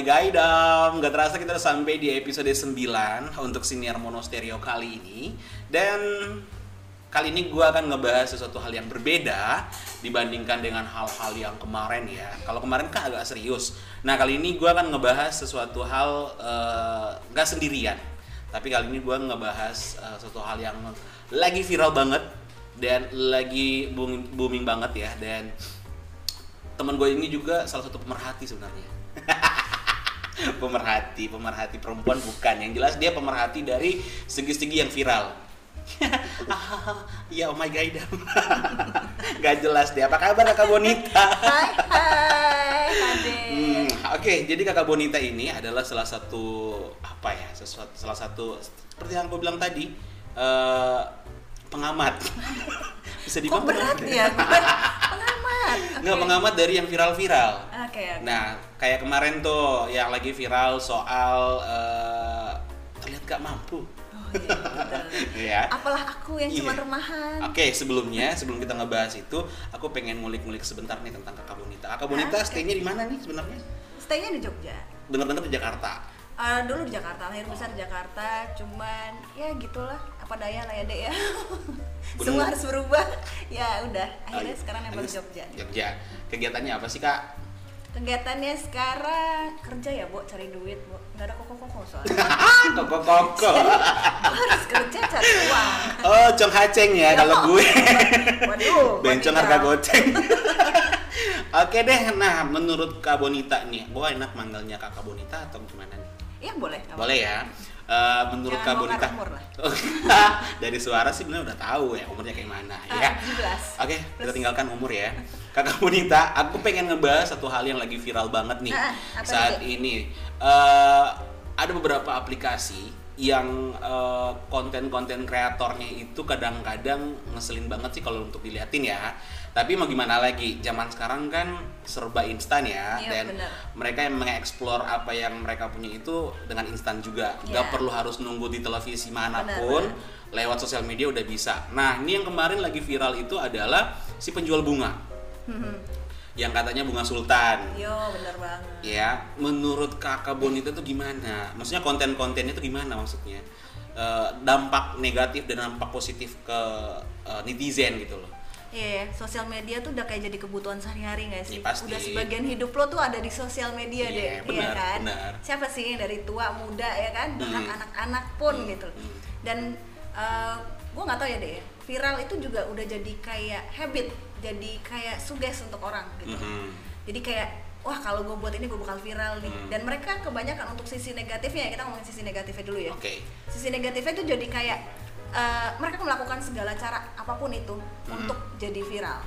my gaidam Gak terasa kita udah sampai di episode 9 Untuk senior monostereo kali ini. Dan kali ini gue akan ngebahas sesuatu hal yang berbeda Dibandingkan dengan hal-hal yang kemarin ya. Kalau kemarin kan agak serius. Nah kali ini gue akan ngebahas sesuatu hal uh, Gak sendirian. Tapi kali ini gue ngebahas uh, sesuatu hal yang lagi viral banget Dan lagi booming, booming banget ya. Dan teman gue ini juga salah satu pemerhati sebenarnya pemerhati pemerhati perempuan bukan. Yang jelas dia pemerhati dari segi-segi yang viral. Ya oh my god Gak jelas deh. Apa kabar kakak Bonita? Hai hai hmm, oke. Okay, jadi kakak Bonita ini adalah salah satu apa ya sesuatu salah satu seperti yang gue bilang tadi uh, pengamat. Bisa dibilang Kok berat ya pengamat. Nggak pengamat dari yang viral-viral. Oke. Okay, okay. Nah, kayak kemarin tuh yang lagi viral soal uh, terlihat gak mampu. Oh, iya, ya. Apalah aku yang cuma iya. remahan. Oke, okay, sebelumnya sebelum kita ngebahas itu, aku pengen ngulik-ngulik sebentar nih tentang Kakak Bonita. Kakak Bonita ah, stay-nya di mana nih sebenarnya? Stay-nya di Jogja. Dengar-dengar di Jakarta. Uh, dulu di Jakarta, lahir besar di Jakarta, cuman ya gitulah apa daya lah ya dek ya. Semua harus berubah. Ya udah. Akhirnya oh, sekarang nempel Jogja. Jogja. Kegiatannya apa sih kak? Kegiatannya sekarang kerja ya bu cari duit bu nggak ada koko koko soalnya. Koko koko harus kerja cari uang. Oh cong haceng ya, kalau gue. Waduh bencong harga goceng. Oke deh, nah menurut Kak Bonita nih, gue enak manggilnya Kak Bonita atau gimana nih? Iya boleh. Boleh ya. Uh, menurut Kak Bonita dari suara sih benar udah tahu ya umurnya kayak mana uh, ya. Oke, okay, kita tinggalkan umur ya. Kakak Bonita, aku pengen ngebahas satu hal yang lagi viral banget nih uh, saat itu? ini. Uh, ada beberapa aplikasi yang uh, konten-konten kreatornya itu kadang-kadang ngeselin banget sih kalau untuk diliatin ya tapi mau gimana lagi zaman sekarang kan serba instan ya iya, dan bener. mereka yang mengeksplor apa yang mereka punya itu dengan instan juga yeah. Gak perlu harus nunggu di televisi mana pun bener, bener. lewat sosial media udah bisa nah ini yang kemarin lagi viral itu adalah si penjual bunga yang katanya bunga sultan. Yo, bener banget. Ya, menurut kakak Bonita itu gimana? Maksudnya konten-kontennya itu gimana maksudnya? Uh, dampak negatif dan dampak positif ke uh, netizen gitu loh. Iya, yeah, sosial media tuh udah kayak jadi kebutuhan sehari-hari gak sih? Ya, pasti. Udah sebagian hidup lo tuh ada di sosial media yeah, deh, iya benar, ya kan? Benar. Siapa sih dari tua, muda ya kan, bahkan hmm. anak-anak pun hmm. gitu. Hmm. Dan uh, eh, gue nggak tahu ya deh, viral itu juga udah jadi kayak habit, jadi kayak suges untuk orang gitu. Hmm. Jadi kayak wah kalau gue buat ini gue bakal viral nih. Hmm. Dan mereka kebanyakan untuk sisi negatifnya, kita ngomongin sisi negatifnya dulu ya. Okay. Sisi negatifnya itu jadi kayak uh, mereka melakukan segala cara apa pun itu hmm. untuk jadi viral.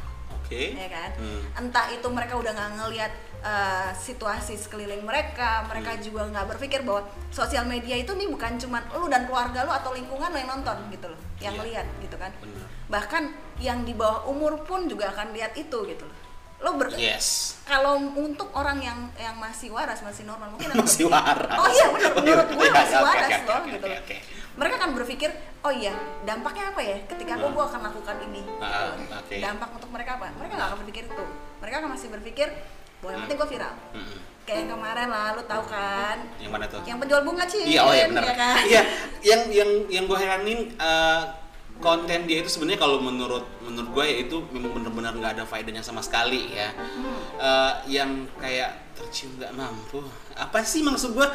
Oke. Okay. Ya kan. Hmm. Entah itu mereka udah nggak ngelihat uh, situasi sekeliling mereka, mereka hmm. juga nggak berpikir bahwa sosial media itu nih bukan cuma lu dan keluarga lu atau lingkungan lu yang nonton gitu loh, yang yeah. lihat gitu kan. Bener. Bahkan yang di bawah umur pun juga akan lihat itu gitu loh lo ber yes. kalau untuk orang yang yang masih waras masih normal mungkin masih waras oh iya benar menurut gue masih waras okay, loh okay, gitu okay, okay. Mereka akan berpikir oh iya dampaknya apa ya ketika aku gue akan lakukan ini? Uh, gitu. okay. dampak untuk mereka apa? Mereka nggak akan berpikir itu. Mereka akan masih berpikir bahwa yang penting gue viral. Hmm. kayak yang kemarin lah lo tau kan? Yang mana tuh? Yang penjual bunga sih iya oh iya benar. ya kan? iya yang yang yang gue heranin uh, konten dia itu sebenarnya kalau menurut menurut gue ya itu memang benar-benar nggak ada faedahnya sama sekali ya. Hmm. uh, yang kayak tercium nggak mampu. Apa sih maksud gue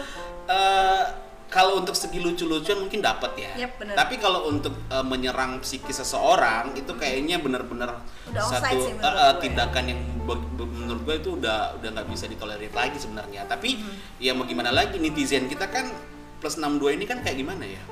uh, kalau untuk segi lucu-lucuan mungkin dapat ya yep, bener. tapi kalau untuk uh, menyerang psikis seseorang itu kayaknya benar-benar satu sih uh, tindakan yang menurut gue itu udah udah nggak bisa ditolerir lagi sebenarnya tapi hmm. ya mau gimana lagi netizen kita kan plus 62 ini kan kayak gimana ya?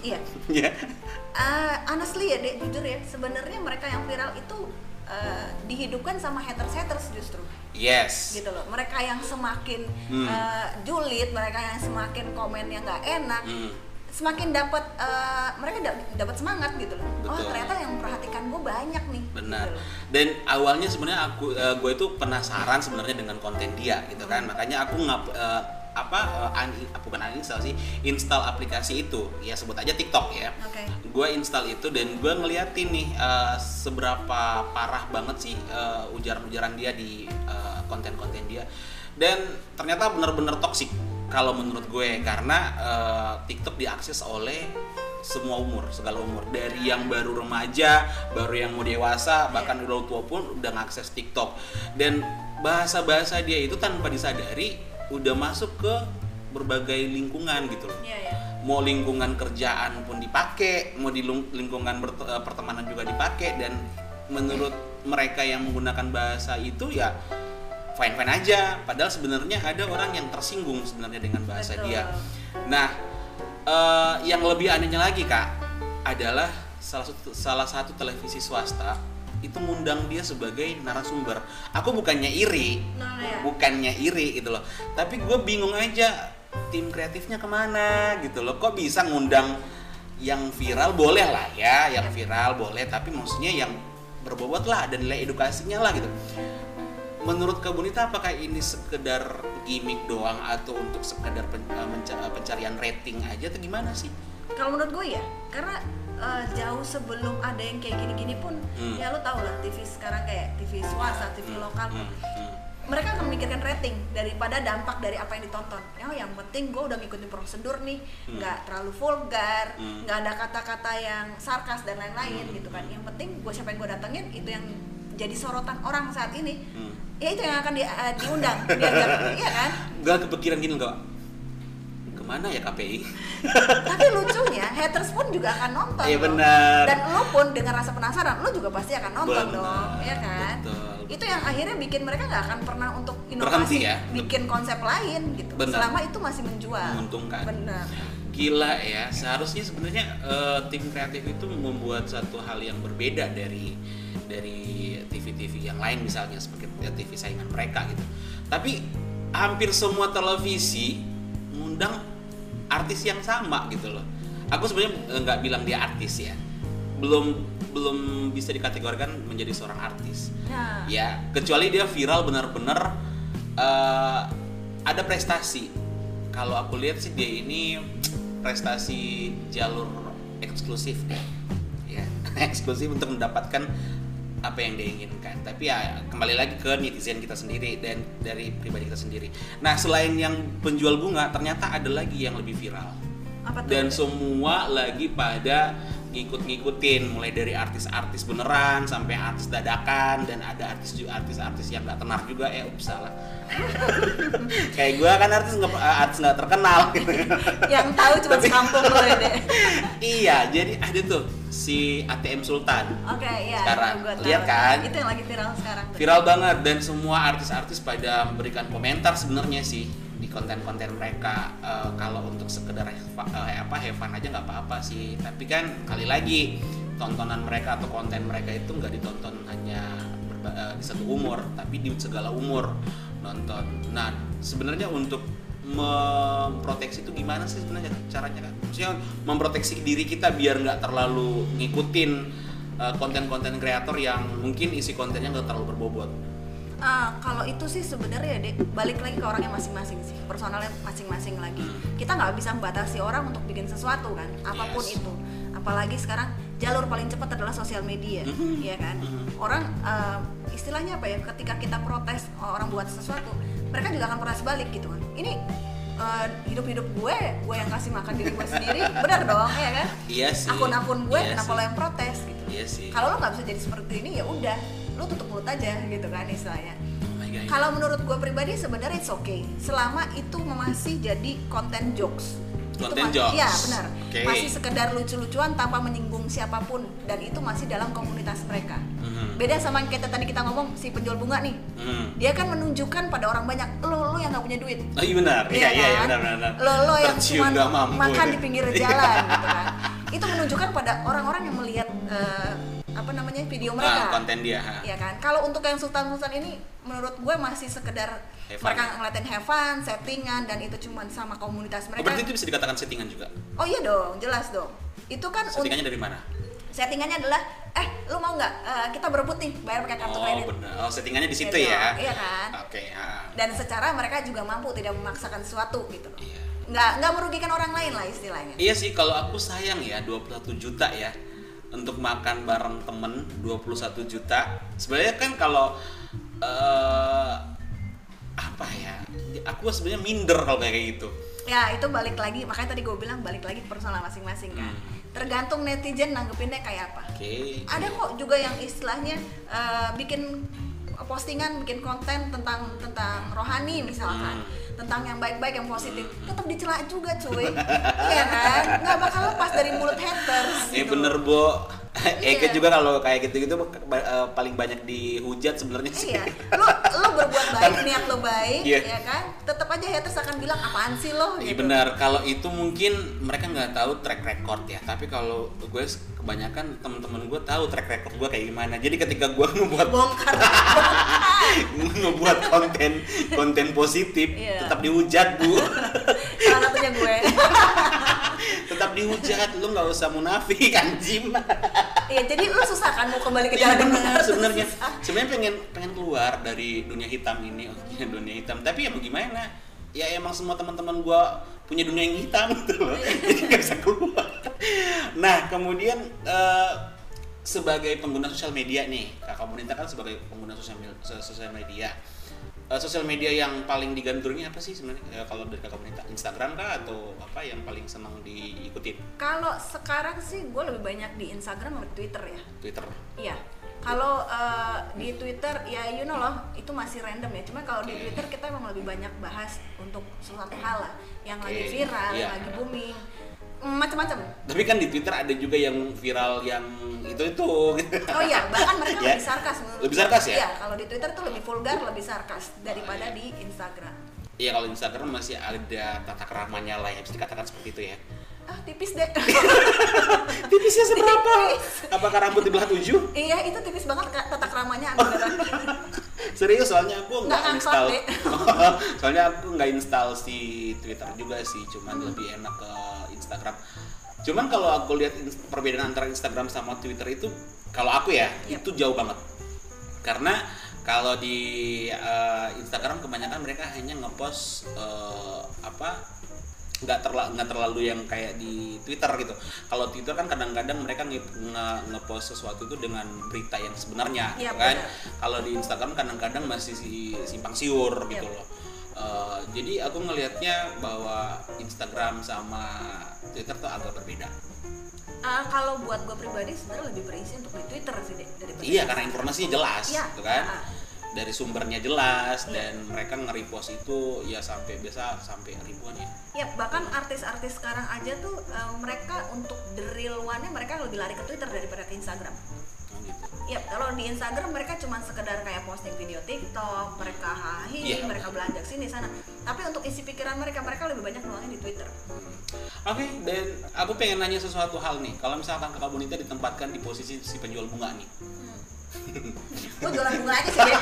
Iya. Iya. uh, honestly ya, Dek, jujur ya, sebenarnya mereka yang viral itu uh, dihidupkan sama haters-haters justru. Yes. Gitu loh. Mereka yang semakin hmm. uh, julid, mereka yang semakin komen yang nggak enak, hmm. semakin dapat uh, mereka dapat semangat gitu loh. Oh, Betul. Oh ternyata yang memperhatikan gue banyak nih. Benar. Gitu Dan awalnya sebenarnya aku uh, gue itu penasaran sebenarnya dengan konten dia gitu kan. Hmm. Makanya aku nggak uh, apa uh, un, bukan uninstall sih install aplikasi itu ya sebut aja TikTok ya okay. Gue install itu dan gue ngeliatin nih uh, seberapa parah banget sih uh, ujaran-ujaran dia di uh, konten-konten dia dan ternyata benar-benar toksik kalau menurut gue karena uh, TikTok diakses oleh semua umur, segala umur dari yang baru remaja, baru yang mau dewasa, bahkan yeah. udah tua pun udah ngakses TikTok. Dan bahasa-bahasa dia itu tanpa disadari udah masuk ke berbagai lingkungan gitu loh. Yeah, yeah. Mau lingkungan kerjaan pun dipakai, mau di lingkungan eh, pertemanan juga dipakai dan menurut mereka yang menggunakan bahasa itu ya fine fine aja padahal sebenarnya ada orang yang tersinggung sebenarnya dengan bahasa Betul. dia nah uh, yang lebih anehnya lagi kak adalah salah satu salah satu televisi swasta itu ngundang dia sebagai narasumber aku bukannya iri nah, ya. bukannya iri gitu loh tapi gue bingung aja tim kreatifnya ke mana gitu loh kok bisa ngundang yang viral boleh lah ya yang viral boleh tapi maksudnya yang berbobot lah dan nilai edukasinya lah gitu menurut Kak Bunita apakah ini sekedar gimmick doang atau untuk sekedar pen, uh, pencarian rating aja atau gimana sih? Kalau menurut gue ya, karena uh, jauh sebelum ada yang kayak gini-gini pun, hmm. ya lo tau lah TV sekarang kayak TV swasta, TV hmm. lokal pun, hmm. Hmm. Mereka akan memikirkan rating daripada dampak dari apa yang ditonton. Ya, yang penting gue udah ngikutin prosedur nih, hmm. nggak hmm. terlalu vulgar, hmm. nggak hmm. ada kata-kata yang sarkas dan lain-lain hmm. gitu kan. Yang penting gue siapa yang gue datengin itu yang jadi sorotan orang saat ini. Hmm ya itu yang akan di, uh, diundang iya kan gak kepikiran gini kok ke mana ya KPI tapi lucunya haters pun juga akan nonton iya benar dan lo pun dengan rasa penasaran lo juga pasti akan nonton benar, dong ya kan betul. Itu yang akhirnya bikin mereka nggak akan pernah untuk inovasi ya? bikin konsep lain gitu benar. selama itu masih menjual menguntungkan benar gila ya seharusnya sebenarnya uh, tim kreatif itu membuat satu hal yang berbeda dari dari TV-TV yang lain misalnya seperti TV saingan mereka gitu. Tapi hampir semua televisi mengundang artis yang sama gitu loh. Aku sebenarnya nggak bilang dia artis ya. Belum belum bisa dikategorikan menjadi seorang artis. Ya, ya kecuali dia viral benar-benar uh, ada prestasi. Kalau aku lihat sih dia ini prestasi jalur eksklusif ya. Ya, eksklusif untuk mendapatkan apa yang dia inginkan tapi ya kembali lagi ke netizen kita sendiri dan dari pribadi kita sendiri nah selain yang penjual bunga ternyata ada lagi yang lebih viral apa tuh? dan semua lagi pada ngikut-ngikutin mulai dari artis-artis beneran sampai artis dadakan dan ada artis juga artis-artis yang nggak tenar juga eh ups salah kayak gue kan artis nggak artis nggak terkenal gitu yang tahu cuma sekampung loh ya deh iya jadi ada tuh si ATM Sultan. Oke, okay, iya. Sekarang lihat kan? Itu yang lagi viral sekarang. Viral banget dan semua artis-artis pada memberikan komentar sebenarnya sih konten-konten mereka uh, kalau untuk sekedar uh, apa Heaven aja nggak apa-apa sih tapi kan kali lagi tontonan mereka atau konten mereka itu nggak ditonton hanya uh, di satu umur tapi di segala umur nonton nah sebenarnya untuk memproteksi itu gimana sih sebenarnya caranya kan? Maksudnya memproteksi diri kita biar nggak terlalu ngikutin konten-konten kreator yang mungkin isi kontennya nggak terlalu berbobot. Uh, kalau itu sih sebenarnya dek balik lagi ke orangnya masing-masing sih personalnya masing-masing lagi kita nggak bisa membatasi orang untuk bikin sesuatu kan apa pun yes. itu apalagi sekarang jalur paling cepat adalah sosial media mm-hmm. ya kan mm-hmm. orang uh, istilahnya apa ya ketika kita protes orang buat sesuatu mereka juga akan protes balik gitu kan ini uh, hidup-hidup gue, gue yang kasih makan diri gue sendiri, benar dong, ya kan? Iya sih. Akun-akun gue, iya kenapa lo yang protes gitu? Iya sih. Kalau lo nggak bisa jadi seperti ini ya udah, lo tutup mulut aja gitu kan istilahnya. Oh Kalau menurut gue pribadi sebenarnya it's okay, selama itu masih jadi konten jokes konten jokes. Iya benar. Okay. Masih sekedar lucu-lucuan tanpa menyinggung siapa pun dan itu masih dalam komunitas mereka. Mm-hmm. Beda sama yang kita tadi kita ngomong si penjual bunga nih. Mm. Dia kan menunjukkan pada orang banyak lo lo yang nggak punya duit. Oh iya benar. Iya iya, iya kan? benar benar. Lo lo yang cuma makan ya. di pinggir jalan gitu kan. Itu menunjukkan pada orang-orang yang melihat uh, apa namanya video mereka. Ah, konten dia. Iya kan. Kalau untuk yang Sultan Sultan ini menurut gue masih sekedar mereka ngeliatin have fun, settingan dan itu cuma sama komunitas mereka. Oh, berarti itu bisa dikatakan settingan juga? Oh iya dong, jelas dong. Itu kan settingannya dari mana? Settingannya adalah, eh lu mau nggak uh, kita berebut nih bayar pakai kartu kredit? Oh benar, oh settingannya di situ ya? Iya kan. Oke. Okay, ya. Dan secara mereka juga mampu tidak memaksakan sesuatu gitu. Iya. Nggak nggak merugikan orang lain lah istilahnya. Iya sih, kalau aku sayang ya 21 juta ya untuk makan bareng temen 21 juta. Sebenarnya kan kalau uh, apa ya aku sebenarnya minder kalau kayak gitu ya itu balik lagi makanya tadi gue bilang balik lagi personal masing-masing kan Hmm. tergantung netizen nanggepinnya kayak apa oke ada kok juga yang istilahnya eh, bikin postingan bikin konten tentang tentang rohani misalkan Hmm. Tentang yang baik-baik yang positif tetap dicela juga cuy iya kan nggak bakal lepas dari mulut haters Eh gitu. bener Bo. Eke Iya. juga kalau kayak gitu-gitu eh, paling banyak dihujat sebenarnya sih. Iya, lu lu berbuat baik, niat lo baik, Iya. ya kan? Tetap aja haters akan bilang apaan sih lo Iya gitu. benar. Kalau itu mungkin mereka nggak tahu track record ya. Tapi kalau gue kebanyakan teman-teman gue tahu track record gue kayak gimana. Jadi ketika gue ngebuat Bongkar. ngebuat konten konten positif, Iya. tetap dihujat bu. Salah satunya gue. Tetap dihujat. Lu nggak usah munafik anjim. Iya, jadi lu susah kan mau kembali ke Iya jalan benar. sebenarnya. Sebenarnya pengen pengen keluar dari dunia hitam ini, iya, dunia hitam. Tapi ya bagaimana? Ya emang semua teman-teman gua punya dunia yang hitam gitu loh. Jadi nggak bisa keluar. Nah, kemudian eh, sebagai pengguna sosial media nih, Kakak Bonita kan sebagai pengguna sosial media. Eh, sosial media yang paling digandrungi apa sih sebenarnya? Ya, kalau dari Kakak Bonita, Instagram kah atau apa yang paling senang diikutin? Kalau sekarang sih gue lebih banyak di Instagram sama Twitter ya. Twitter. Iya. Kalau eh, di Twitter ya you know loh itu masih random ya. Cuma kalau di. Twitter kita emang lebih banyak bahas untuk sesuatu hal lah yang lagi viral, yang iya. lagi booming, macam-macam. Tapi kan di Twitter ada juga yang viral yang itu itu. Oh iya, bahkan mereka Ya. lebih sarkas Lebih sarkas ya? Iya, kalau di Twitter tuh lebih vulgar, lebih sarkas daripada di Instagram. Iya kalau Instagram masih ada tata keramanya lah ya bisa dikatakan seperti itu ya. Ah, tipis deh. Tipisnya seberapa? Tipis. Apakah rambut di belah tujuh? iya, itu tipis banget tata keramanya beneran. Serius soalnya aku nggak install. Soalnya aku nggak install si Twitter juga sih, cuman Hmm. lebih enak ke Instagram. Cuman kalau aku lihat perbedaan antara Instagram sama Twitter itu, kalau aku ya Yap. itu jauh banget. Karena kalau di eh, Instagram kebanyakan mereka hanya ngepost eh, apa nggak terlalu nggak terlalu yang kayak di Twitter gitu. Kalau Twitter kan kadang-kadang mereka nge, nge- ngepost sesuatu itu dengan berita yang sebenarnya, gitu kan? benar. Kalau di Instagram kadang-kadang masih si simpang siur gitu Iya. loh. Eh, jadi aku ngelihatnya bahwa Instagram sama Twitter tuh agak berbeda. Ah, kalau buat gue pribadi sebenarnya lebih berisi untuk di Twitter sih deh daripada Iya, karena informasinya jelas, Iya. gitu kan? Ah. Dari sumbernya jelas Iya. dan mereka nge-repost itu ya sampai biasa sampai ribuan ya. Ya bahkan artis-artis sekarang aja tuh eh, mereka untuk the real one-nya mereka lebih lari ke Twitter daripada ke Instagram. Gitu. Ya kalau di Instagram mereka cuma sekedar kayak posting video TikTok, mereka hahi, Iya. mereka belanja sini sana. Tapi untuk isi pikiran mereka mereka lebih banyak nuangin di Twitter. Hmm. Oke, dan aku pengen nanya sesuatu hal nih. Kalau misalkan kakak Bonita ditempatkan di posisi si penjual bunga nih, Gue jualan bunga aja sih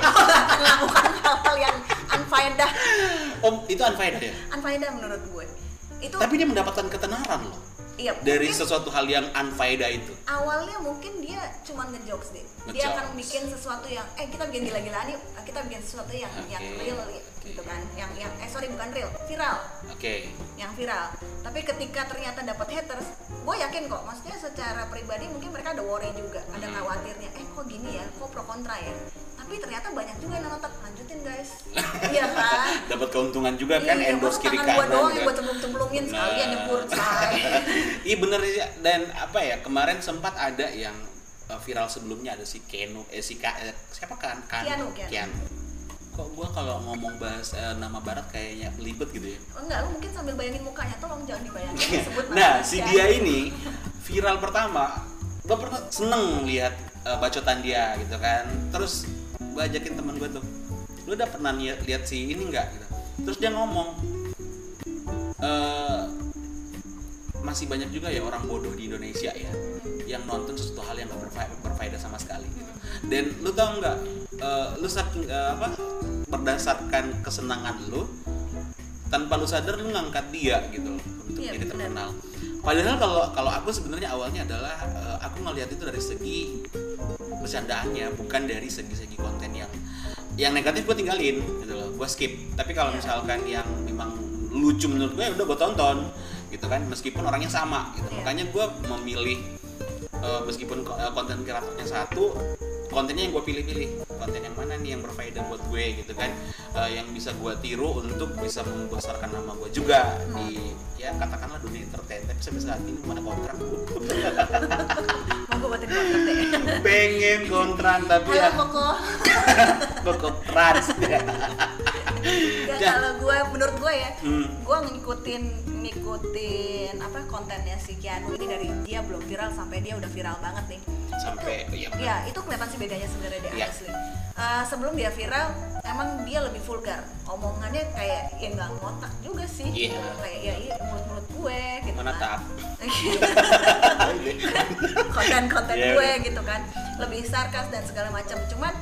melakukan hal-hal yang unfaedah. Om itu unfaedah ya? Unfaedah menurut gue. Itu Tapi dia mendapatkan ketenaran loh iya, dari sesuatu hal yang unfaedah itu. awalnya mungkin dia cuma ngejokes deh. Dia akan bikin sesuatu yang eh kita bikin gila-gilaan yuk. Kita bikin sesuatu yang yang Oke, real gitu kan. Yang yang eh sorry bukan real viral. Oke. yang viral. Tapi ketika ternyata dapat haters gue yakin kok. Maksudnya secara pribadi mungkin mereka ada worry juga ada Hmm. khawatirnya eh kok gini ya? Kok pro kontra ya? Tapi ternyata banyak juga yang nonton. Lanjutin guys. Iya kan? Dapat keuntungan juga kan iya, endorse masa kiri kanan. gue doang yang kan? gue cemplung-cemplungin sekalian Nah. nyebur Iya bener sih. Dan apa ya kemarin sempat ada yang uh, viral sebelumnya ada si Kenu eh si Ka, eh, siapa kan kan Keanu, Keanu. Kok gua kalau ngomong bahas eh, nama barat kayaknya belibet gitu ya. Oh, enggak lu mungkin sambil bayangin mukanya tolong jangan dibayangin sebut nah, si ya. dia ini viral pertama, gua pernah seneng lihat uh, bacotan dia gitu kan. Terus gua ajakin temen gua tuh, lu udah pernah lihat lihat si ini nggak? Gitu. Terus dia ngomong, eh masih banyak juga ya orang bodoh di Indonesia ya yang nonton sesuatu hal yang gak berfa- berfaedah sama sekali gitu. dan lu tau nggak eh, lu saking eh, apa berdasarkan kesenangan lu tanpa lu sadar lu ngangkat dia gitu loh untuk Iya, jadi terkenal padahal kalau kalau aku sebenarnya awalnya adalah eh, aku ngelihat itu dari segi bercandaannya bukan dari segi-segi konten yang yang negatif gue tinggalin gitu loh gue skip tapi kalau Iya. misalkan yang memang lucu menurut gue ya udah gue tonton gitu kan meskipun orangnya sama gitu Iya. makanya gue memilih eh, meskipun eh, konten kreatornya satu kontennya yang gue pilih-pilih. Konten yang mana nih yang berfaedah buat gue gitu kan? Eh, yang bisa gue tiru untuk bisa membesarkan nama gue juga. Di ya katakanlah dunia entertain tapi sampai saat ini mana kontrak. Mau gue buatin kontrak deh. Pengen kontrak tapi ya. Koko pokok trans ya, Ya. kalau gue menurut gue ya Hmm. gue ngikutin ngikutin apa kontennya si Keanu ini dari dia belum viral sampai dia udah viral banget nih sampai ya Ya, itu kelihatan sih bedanya sebenarnya deh Iya. asli. Eh, sebelum dia viral, emang dia lebih vulgar. Omongannya kayak ya nggak ngotak juga sih. Iya. Kayak ya iya mulut-mulut gue gitu Mana kan. Konten-konten Iya, gue udah. gitu kan. Lebih sarkas dan segala macam. Cuman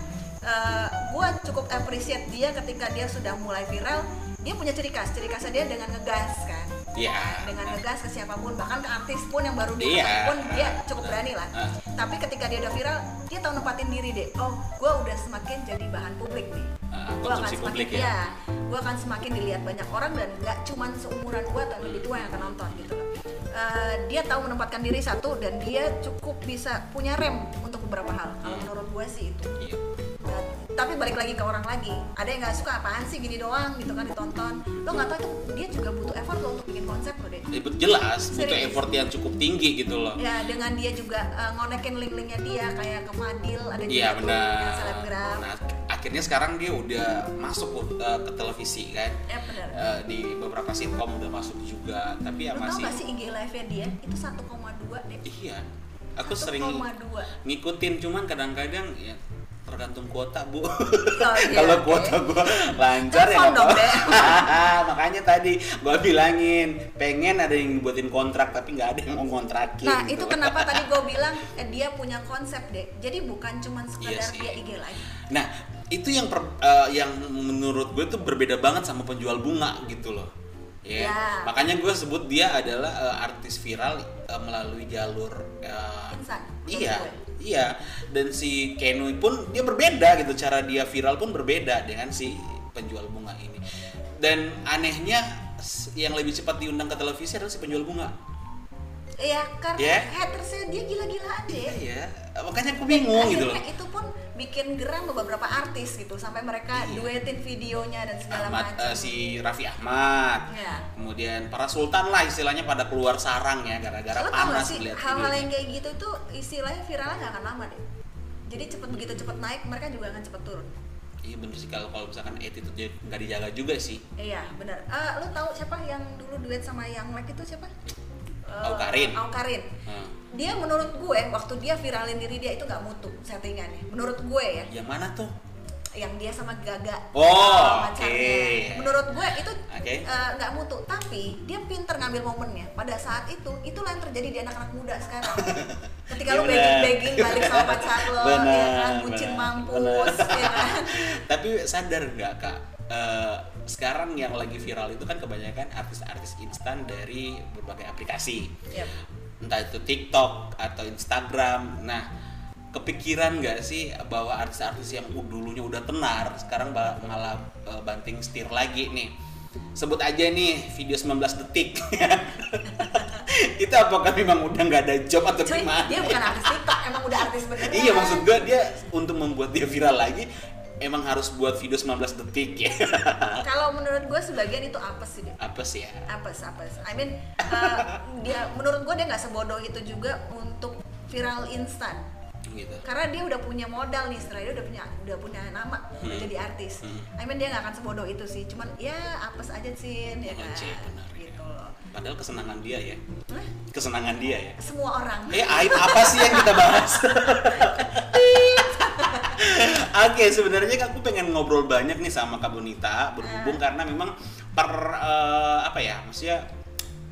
cukup appreciate dia ketika dia sudah mulai viral. Dia punya ciri khas, ciri khasnya dia dengan ngegas kan. Iya. Dengan ngegas ke siapa pun, bahkan ke artis pun yang baru Iya. dia pun dia cukup berani lah Ah. tapi ketika dia udah viral dia tahu nempatin diri deh oh gue udah semakin jadi bahan publik nih Ah, gue akan semakin publik ya. ya gue akan semakin dilihat banyak orang dan nggak cuman seumuran gue atau lebih tua yang akan nonton gitu loh Eh, dia tahu menempatkan diri satu dan dia cukup bisa punya rem untuk beberapa hal kalau Hmm. menurut gue sih itu Iya. Tapi balik lagi ke orang lagi ada yang nggak suka apaan sih gini doang gitu kan ditonton lo nggak tahu itu dia juga butuh effort lo untuk bikin konsep lo deh Ya, bet- jelas butuh Serius. effort yang cukup tinggi gitu loh Ya dengan dia juga uh, ngonekin link-linknya dia kayak ke Fadil ada juga Iya tuh benar. selebgram. Nah, akhirnya sekarang dia udah masuk uh, ke televisi kan. Ya benar. Uh, di beberapa sitkom udah masuk juga, tapi ya Lo tau masih gak sih IG live-nya dia itu 1,2 deh. iya. Aku sering 1,2. ngikutin cuman kadang-kadang ya tergantung kuota bu. iya, Kalau kuota gua lancar ya dong. Makanya tadi gua bilangin pengen ada yang buatin kontrak tapi nggak ada yang mau kontrakin. Nah gitu. itu kenapa tadi gue bilang eh, dia punya konsep deh. Jadi bukan cuma Iya sekedar sih. dia IG live. Nah, itu yang per- eh, yang menurut gue tuh berbeda banget sama penjual bunga gitu loh. Ya. Ya. Makanya gue sebut dia adalah eh, artis viral eh, melalui jalur menurut Iya. gue. Iya. Dan si Kenui pun dia berbeda gitu cara dia viral pun berbeda dengan si penjual bunga ini. Dan anehnya yang lebih cepat diundang ke televisi adalah si penjual bunga. Iya karena Ya. hatersnya dia gila-gilaan deh. Iya. Makanya aku bingung gitu loh. Itu pun bikin geram beberapa artis gitu sampai mereka Iya. duetin videonya dan segala macam. eh, si Raffi Ahmad Iya. kemudian para sultan lah istilahnya pada keluar sarang ya gara-gara tau panas sih melihat hal-hal yang kayak gitu itu istilahnya viralnya gak akan lama deh jadi cepet begitu cepet naik mereka juga akan cepet turun iya bener sih kalau kalau misalkan attitude nggak dijaga juga sih iya benar Ah, lo tahu siapa yang dulu duet sama yang like itu siapa Eh, Aukarin. Aukarin. Hmm. Dia menurut gue waktu dia viralin diri dia itu gak mutu settingannya. Menurut gue ya. Yang mana tuh? Yang dia sama Gaga. Oh, uh, oke. menurut gue itu Oke. eh, nggak mutu. Tapi dia pinter ngambil momennya. Pada saat itu itulah yang terjadi di anak-anak muda sekarang. Ketika Iya lu bener. begging begging balik sama pacar lo ya Bener, kan bucin bener, mampus bener. ya kan? Tapi sadar nggak kak? Eh, sekarang yang lagi viral itu kan kebanyakan artis-artis instan dari berbagai aplikasi. Yep. Entah itu TikTok atau Instagram. Nah, kepikiran nggak sih bahwa artis-artis yang dulunya udah tenar sekarang malah eh, banting setir lagi nih? Sebut aja nih video 19 detik. itu apakah memang udah nggak ada job atau Cuy, gimana? dia bukan artis TikTok emang udah artis beneran Iya maksud gue dia untuk membuat dia viral lagi emang harus buat video 19 detik ya. kalau menurut gue sebagian itu apes sih dia Apa sih ya? apes apes I mean eh, dia menurut gue dia nggak sebodoh itu juga untuk viral instan Gitu. karena dia udah punya modal nih setelah dia udah punya udah punya nama udah Hmm. jadi artis Hmm. I mean dia nggak akan sebodoh itu sih cuman ya apes aja sih ya Oh, kan benar, ya. gitu loh Padahal kesenangan dia ya. Hah? Kesenangan dia ya. semua orang Eh aib apa sih yang kita bahas? Oke, sebenarnya aku pengen ngobrol banyak nih sama Kak Bonita berhubung karena memang per eh, apa ya, maksudnya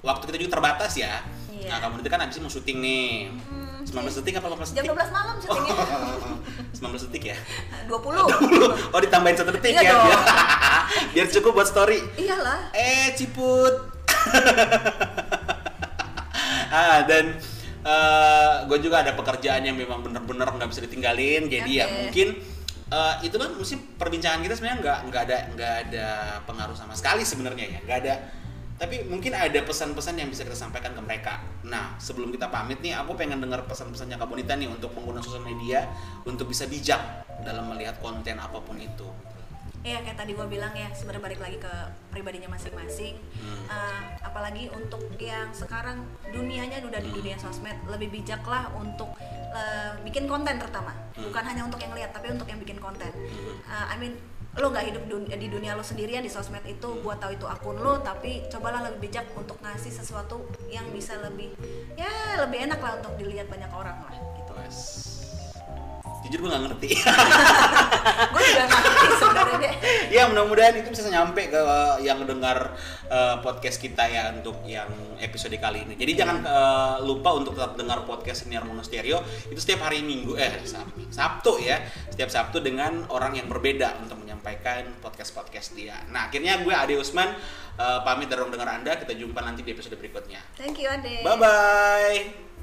waktu kita juga terbatas ya. Iya. Nah, Kak Bonita kan habis mau syuting nih. Hmm, 19 detik apa 18 jam detik? 12 malam syutingnya 19 detik ya? 20 Oh ditambahin satu detik Iya ya? dong. Biar, biar cukup buat story. iyalah Eh ciput. ah dan gue juga ada pekerjaan yang memang bener-bener nggak bisa ditinggalin. Jadi ya Oke. mungkin eh, itu kan mesti perbincangan kita sebenarnya nggak nggak ada nggak ada pengaruh sama sekali sebenarnya ya nggak ada. Tapi mungkin ada pesan-pesan yang bisa kita sampaikan ke mereka. Nah, sebelum kita pamit nih, aku pengen dengar pesan-pesannya Kak Bonita nih untuk pengguna sosial media untuk bisa bijak dalam melihat konten apa pun itu Iya kayak tadi gue bilang ya sebenarnya balik lagi ke pribadinya masing-masing. Hmm. Uh, apalagi untuk yang sekarang dunianya udah di dunia sosmed lebih bijaklah untuk uh, bikin konten terutama. Hmm. Bukan hanya untuk yang lihat tapi untuk yang bikin konten. Uh, I mean lo nggak hidup dun- di dunia lo sendirian di sosmed itu buat tahu itu akun lo tapi cobalah lebih bijak untuk ngasih sesuatu yang bisa lebih ya lebih enak lah untuk dilihat banyak orang lah gitu. Wes. Jujur gue nggak ngerti. Gue juga ngerti sebenarnya deh. ya mudah-mudahan itu bisa nyampe ke uh, yang dengar uh, podcast kita ya untuk yang episode kali ini. Jadi jangan uh, lupa untuk tetap dengar podcast Senior Monostereo itu setiap hari minggu eh Sab- Sabtu ya. Setiap Sabtu dengan orang yang berbeda untuk menyampaikan podcast-podcast dia. Nah akhirnya gue Ade Usman uh, pamit dari dengar anda. Kita jumpa nanti di episode berikutnya. Thank you Ade. bye bye